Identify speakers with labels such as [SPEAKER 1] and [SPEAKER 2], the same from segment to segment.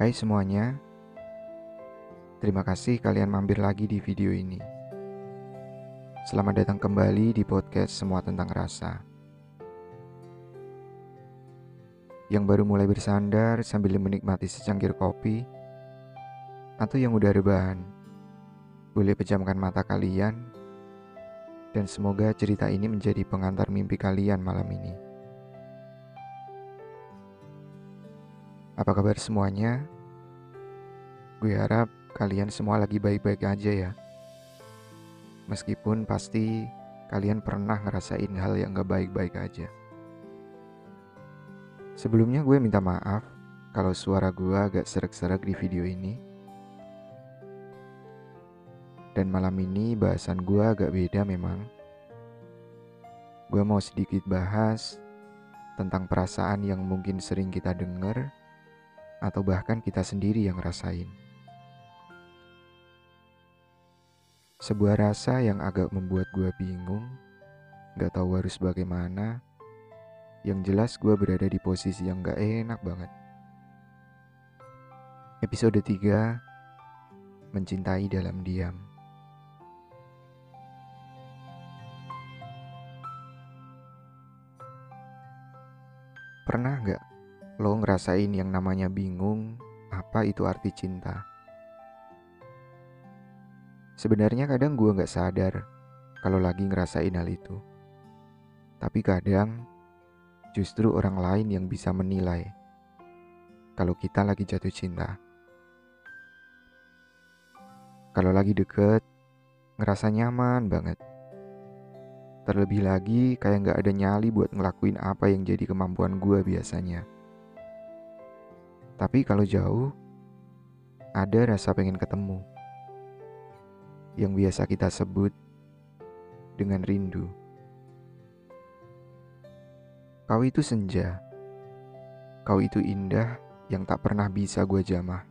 [SPEAKER 1] Hai semuanya, terima kasih kalian mampir lagi di video ini. Selamat datang kembali di podcast Semua Tentang Rasa. Yang baru mulai bersandar sambil menikmati secangkir kopi, atau yang udah rebahan, boleh pejamkan mata kalian, dan semoga cerita ini menjadi pengantar mimpi kalian malam ini. Apa kabar semuanya? Gue harap kalian semua lagi baik-baik aja ya. Meskipun pasti kalian pernah ngerasain hal yang gak baik-baik aja. Sebelumnya gue minta maaf kalau suara gue agak serak-serak di video ini. Dan malam ini bahasan gue agak beda memang. Gue mau sedikit bahas tentang perasaan yang mungkin sering kita dengar atau bahkan kita sendiri yang rasain. Sebuah rasa yang agak membuat gue bingung, gak tahu harus bagaimana, yang jelas gue berada di posisi yang gak enak banget. Episode 3 Mencintai dalam diam Pernah gak lo ngerasain yang namanya bingung apa itu arti cinta. Sebenarnya kadang gue gak sadar kalau lagi ngerasain hal itu. Tapi kadang justru orang lain yang bisa menilai kalau kita lagi jatuh cinta. Kalau lagi deket, ngerasa nyaman banget. Terlebih lagi kayak gak ada nyali buat ngelakuin apa yang jadi kemampuan gue biasanya. Tapi kalau jauh, ada rasa pengen ketemu. Yang biasa kita sebut dengan rindu. Kau itu senja. Kau itu indah yang tak pernah bisa gue jamah.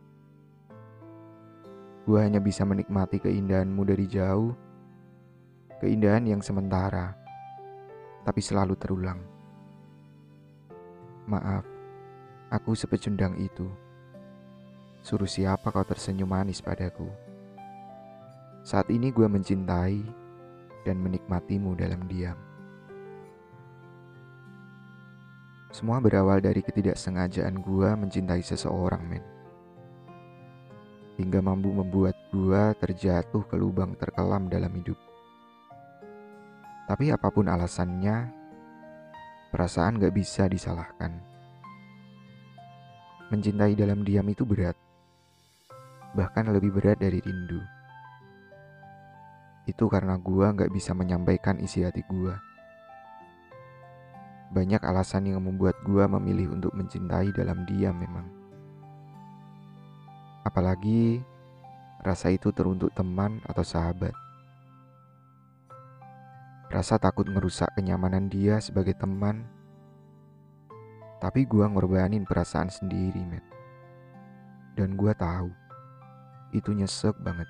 [SPEAKER 1] Gue hanya bisa menikmati keindahanmu dari jauh. Keindahan yang sementara, tapi selalu terulang. Maaf Aku sepecundang itu. Suruh siapa kau tersenyum manis padaku. Saat ini gue mencintai dan menikmatimu dalam diam. Semua berawal dari ketidaksengajaan gue mencintai seseorang, men. Hingga mampu membuat gue terjatuh ke lubang terkelam dalam hidup. Tapi apa pun alasannya, perasaan gak bisa disalahkan. Mencintai dalam diam itu berat, bahkan lebih berat dari rindu. Itu karena gua nggak bisa menyampaikan isi hati gua. Banyak alasan yang membuat gua memilih untuk mencintai dalam diam memang. Apalagi rasa itu teruntuk teman atau sahabat. Rasa takut ngerusak kenyamanan dia sebagai teman tapi gue ngorbanin perasaan sendiri, men. Dan gue tahu itu nyesek banget.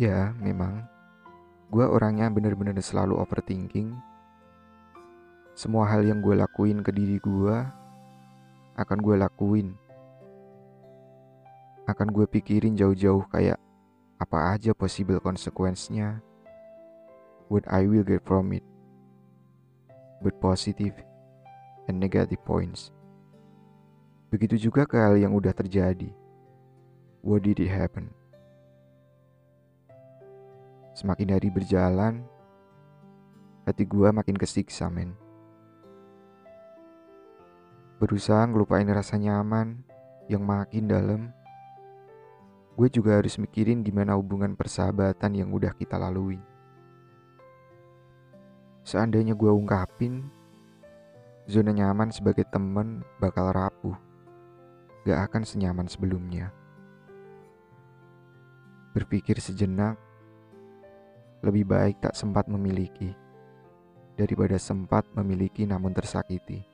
[SPEAKER 1] Ya, memang gue orangnya bener-bener selalu overthinking. Semua hal yang gue lakuin ke diri gue akan gue lakuin. Akan gue pikirin jauh-jauh kayak apa aja possible konsekuensinya. What I will get from it with positive and negative points. Begitu juga ke hal yang udah terjadi. What did it happen? Semakin hari berjalan, hati gua makin kesiksa, men. Berusaha ngelupain rasa nyaman yang makin dalam, gue juga harus mikirin gimana hubungan persahabatan yang udah kita lalui. Seandainya gue ungkapin, zona nyaman sebagai temen bakal rapuh. Gak akan senyaman sebelumnya. Berpikir sejenak, lebih baik tak sempat memiliki daripada sempat memiliki namun tersakiti.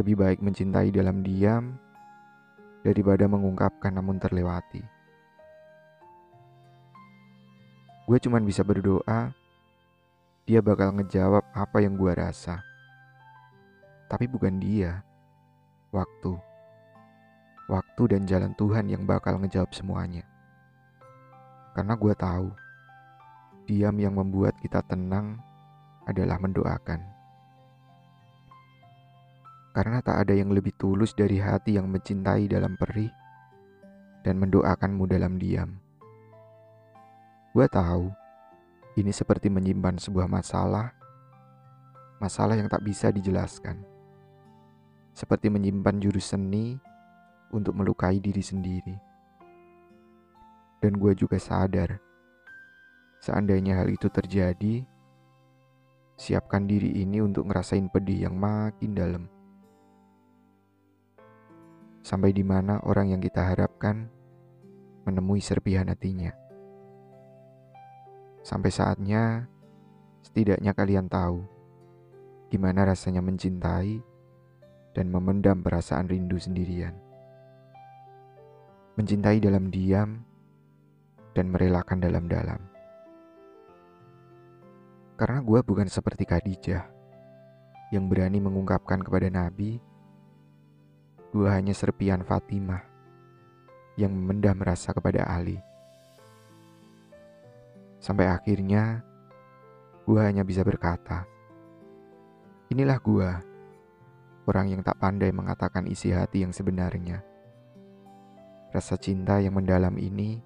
[SPEAKER 1] Lebih baik mencintai dalam diam daripada mengungkapkan namun terlewati. Gue cuman bisa berdoa dia bakal ngejawab apa yang gue rasa. Tapi bukan dia. Waktu. Waktu dan jalan Tuhan yang bakal ngejawab semuanya. Karena gue tahu, diam yang membuat kita tenang adalah mendoakan. Karena tak ada yang lebih tulus dari hati yang mencintai dalam perih dan mendoakanmu dalam diam. Gue tahu, ini seperti menyimpan sebuah masalah, masalah yang tak bisa dijelaskan. Seperti menyimpan jurus seni untuk melukai diri sendiri. Dan gue juga sadar, seandainya hal itu terjadi, siapkan diri ini untuk ngerasain pedih yang makin dalam. Sampai di mana orang yang kita harapkan menemui serpihan hatinya. Sampai saatnya, setidaknya kalian tahu gimana rasanya mencintai dan memendam perasaan rindu sendirian. Mencintai dalam diam dan merelakan dalam-dalam. Karena gue bukan seperti Khadijah yang berani mengungkapkan kepada Nabi, gue hanya serpian Fatimah yang memendam rasa kepada Ali. Sampai akhirnya, gue hanya bisa berkata, inilah gue, orang yang tak pandai mengatakan isi hati yang sebenarnya. Rasa cinta yang mendalam ini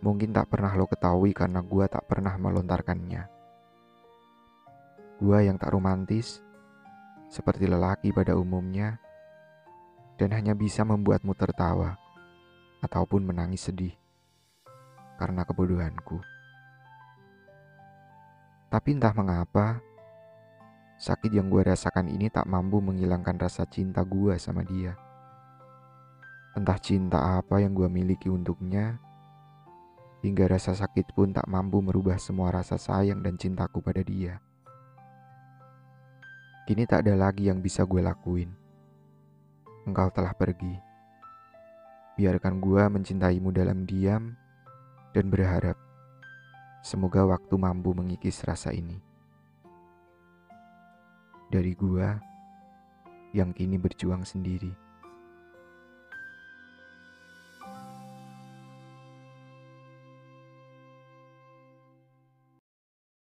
[SPEAKER 1] mungkin tak pernah lo ketahui karena gue tak pernah melontarkannya. Gue yang tak romantis, seperti lelaki pada umumnya, dan hanya bisa membuatmu tertawa ataupun menangis sedih karena kebodohanku. Tapi entah mengapa, sakit yang gue rasakan ini tak mampu menghilangkan rasa cinta gue sama dia. Entah cinta apa yang gue miliki untuknya, hingga rasa sakit pun tak mampu merubah semua rasa sayang dan cintaku pada dia. Kini tak ada lagi yang bisa gue lakuin. Engkau telah pergi. Biarkan gue mencintaimu dalam diam dan berharap Semoga waktu mampu mengikis rasa ini. Dari gua yang kini berjuang sendiri.